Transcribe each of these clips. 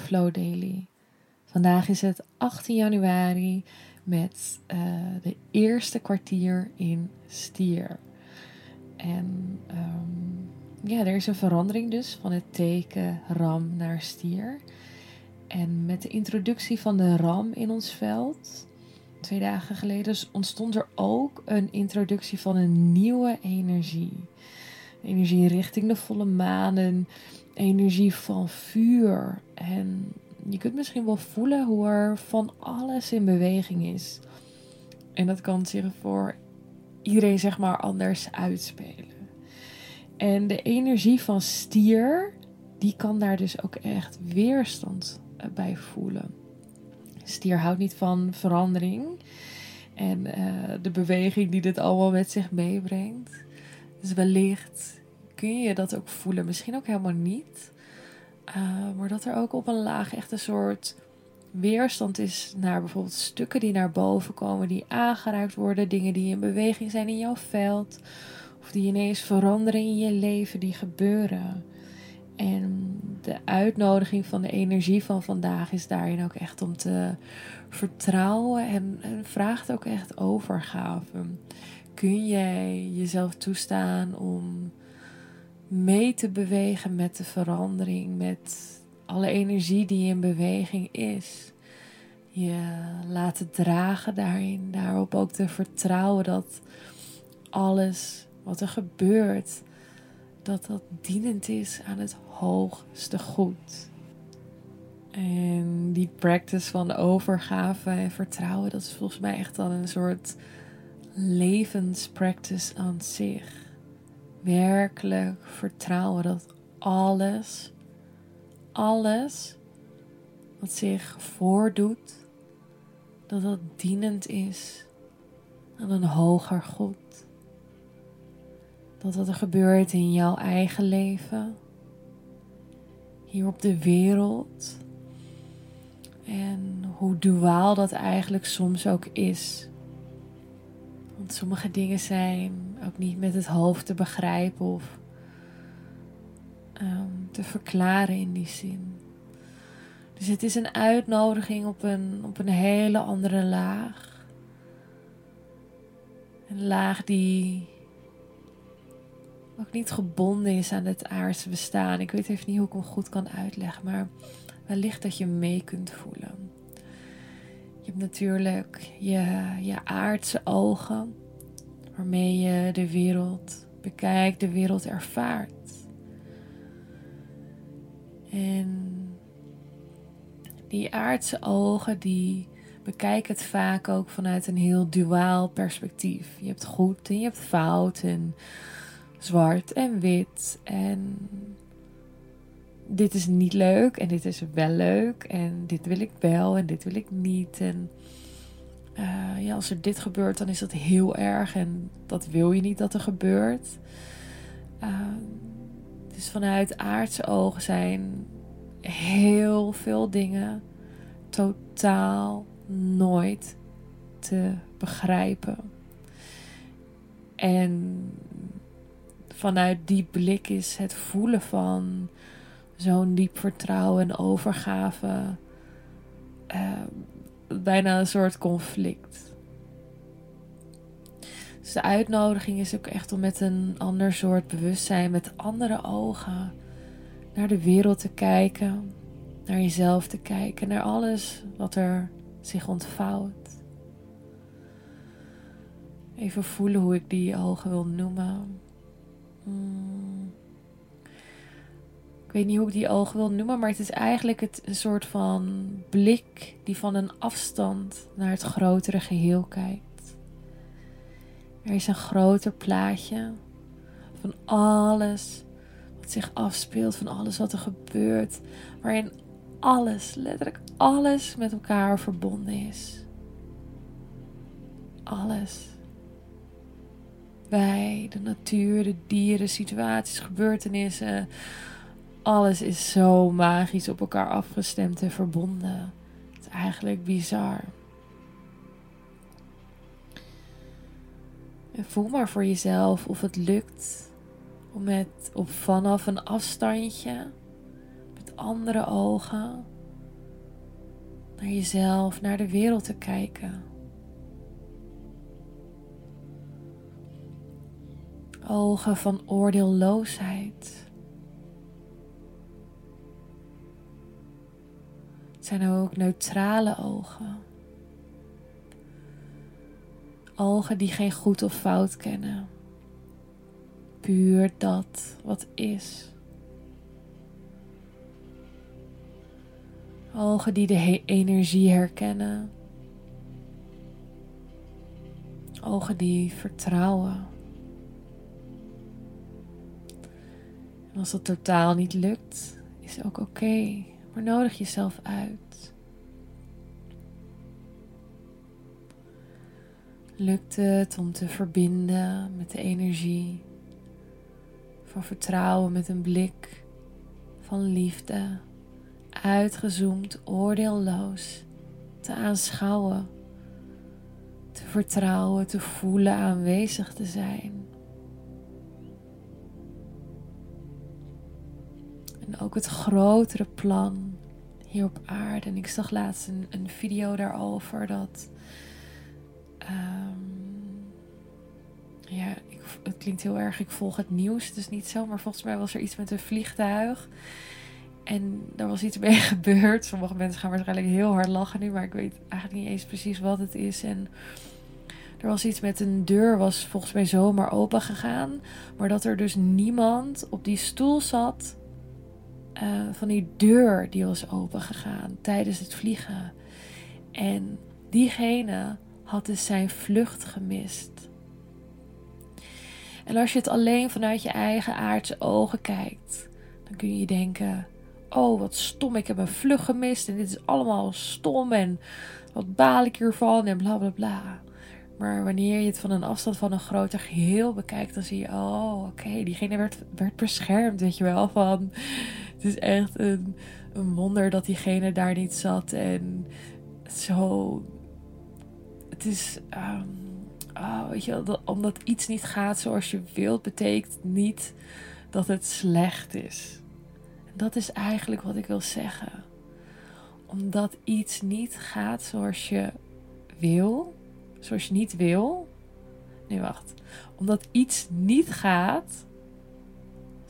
Flow Daily. Vandaag is het 18 januari met uh, de eerste kwartier in stier. En um, ja, er is een verandering dus van het teken ram naar stier. En met de introductie van de ram in ons veld, twee dagen geleden, ontstond er ook een introductie van een nieuwe energie. Energie richting de volle maan, een energie van vuur. En je kunt misschien wel voelen hoe er van alles in beweging is. En dat kan zich voor iedereen zeg maar anders uitspelen. En de energie van stier, die kan daar dus ook echt weerstand eh, bij voelen. Stier houdt niet van verandering en uh, de beweging die dit allemaal met zich meebrengt. Dus wellicht kun je dat ook voelen. Misschien ook helemaal niet. Uh, maar dat er ook op een laag echt een soort weerstand is naar bijvoorbeeld stukken die naar boven komen, die aangeraakt worden, dingen die in beweging zijn in jouw veld, of die ineens veranderen in je leven, die gebeuren. En de uitnodiging van de energie van vandaag is daarin ook echt om te vertrouwen en, en vraagt ook echt overgave. Kun jij jezelf toestaan om mee te bewegen met de verandering, met alle energie die in beweging is. Je laten dragen daarin, daarop ook te vertrouwen dat alles wat er gebeurt, dat dat dienend is aan het hoogste goed. En die practice van overgave en vertrouwen, dat is volgens mij echt dan een soort levenspractice aan zich werkelijk vertrouwen dat alles, alles wat zich voordoet, dat dat dienend is aan een hoger goed. Dat wat er gebeurt in jouw eigen leven, hier op de wereld. En hoe duaal dat eigenlijk soms ook is. Sommige dingen zijn ook niet met het hoofd te begrijpen of um, te verklaren in die zin. Dus het is een uitnodiging op een, op een hele andere laag. Een laag die ook niet gebonden is aan het aardse bestaan. Ik weet even niet hoe ik hem goed kan uitleggen, maar wellicht dat je mee kunt voelen. Je hebt natuurlijk je, je aardse ogen, waarmee je de wereld bekijkt, de wereld ervaart. En die aardse ogen, die bekijken het vaak ook vanuit een heel duaal perspectief. Je hebt goed en je hebt fout en zwart en wit en dit is niet leuk en dit is wel leuk en dit wil ik wel en dit wil ik niet. En uh, ja, als er dit gebeurt, dan is dat heel erg en dat wil je niet dat er gebeurt. Uh, dus vanuit aardse ogen zijn heel veel dingen totaal nooit te begrijpen. En vanuit die blik is het voelen van zo'n diep vertrouwen en overgave uh, bijna een soort conflict. Dus de uitnodiging is ook echt om met een ander soort bewustzijn, met andere ogen, naar de wereld te kijken, naar jezelf te kijken, naar alles wat er zich ontvouwt. Even voelen hoe ik die ogen wil noemen. Hmm weet niet hoe ik die ogen wil noemen, maar het is eigenlijk het, een soort van blik die van een afstand naar het grotere geheel kijkt. Er is een groter plaatje van alles wat zich afspeelt, van alles wat er gebeurt, waarin alles, letterlijk alles met elkaar verbonden is. Alles. Wij, de natuur, de dieren, situaties, gebeurtenissen. Alles is zo magisch op elkaar afgestemd en verbonden. Het is eigenlijk bizar. En voel maar voor jezelf of het lukt om met op vanaf een afstandje met andere ogen naar jezelf, naar de wereld te kijken. Ogen van oordeelloosheid. Het zijn ook neutrale ogen. Ogen die geen goed of fout kennen. Puur dat wat is. Ogen die de energie herkennen. Ogen die vertrouwen. En als dat totaal niet lukt, is ook oké. Maar nodig jezelf uit. Lukt het om te verbinden met de energie van vertrouwen met een blik van liefde, uitgezoomd, oordeelloos, te aanschouwen, te vertrouwen, te voelen, aanwezig te zijn. En ook het grotere plan hier op aarde. En ik zag laatst een, een video daarover dat. Um, ja, ik, het klinkt heel erg. Ik volg het nieuws. Is niet zo, maar volgens mij was er iets met een vliegtuig. En daar was iets mee gebeurd. Sommige mensen gaan waarschijnlijk heel hard lachen nu, maar ik weet eigenlijk niet eens precies wat het is. En er was iets met een deur, was volgens mij zomaar open gegaan. Maar dat er dus niemand op die stoel zat uh, van die deur die was opengegaan tijdens het vliegen. En diegene had dus zijn vlucht gemist. En als je het alleen vanuit je eigen aardse ogen kijkt, dan kun je denken: Oh, wat stom, ik heb een vlucht gemist en dit is allemaal stom en wat baal ik hiervan en bla bla bla. Maar wanneer je het van een afstand van een groter geheel bekijkt, dan zie je: Oh, oké, diegene werd, beschermd, weet je wel. Van is echt een, een wonder dat diegene daar niet zat. En zo. Het is. Oh, weet je, dat, omdat iets niet gaat zoals je wilt, betekent niet dat het slecht is. Dat is eigenlijk wat ik wil zeggen. Omdat iets niet gaat zoals je wil, zoals je niet wil. Nee, wacht. Omdat iets niet gaat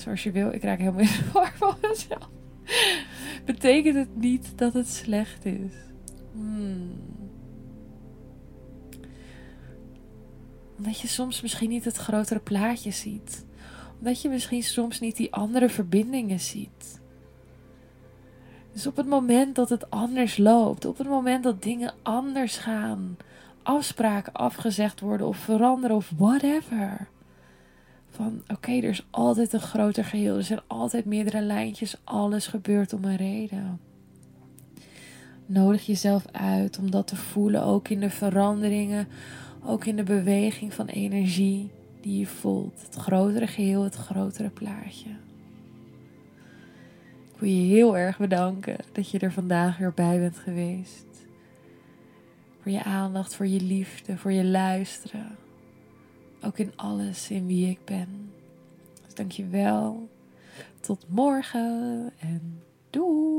zoals je wil. Ik raak helemaal in de war van mezelf. Betekent het niet dat het slecht is? Hmm. Omdat je soms misschien niet het grotere plaatje ziet. Omdat je misschien soms niet die andere verbindingen ziet. Dus op het moment dat het anders loopt, op het moment dat dingen anders gaan, afspraken afgezegd worden of veranderen of whatever van oké, er is altijd een groter geheel. Er zijn altijd meerdere lijntjes. Alles gebeurt om een reden. Nodig jezelf uit om dat te voelen, ook in de veranderingen, ook in de beweging van energie die je voelt. Het grotere geheel, het grotere plaatje. Ik wil je heel erg bedanken dat je er vandaag weer bij bent geweest. Voor je aandacht, voor je liefde, voor je luisteren. Ook in alles in wie ik ben. Dus dank je wel. Tot morgen en doei.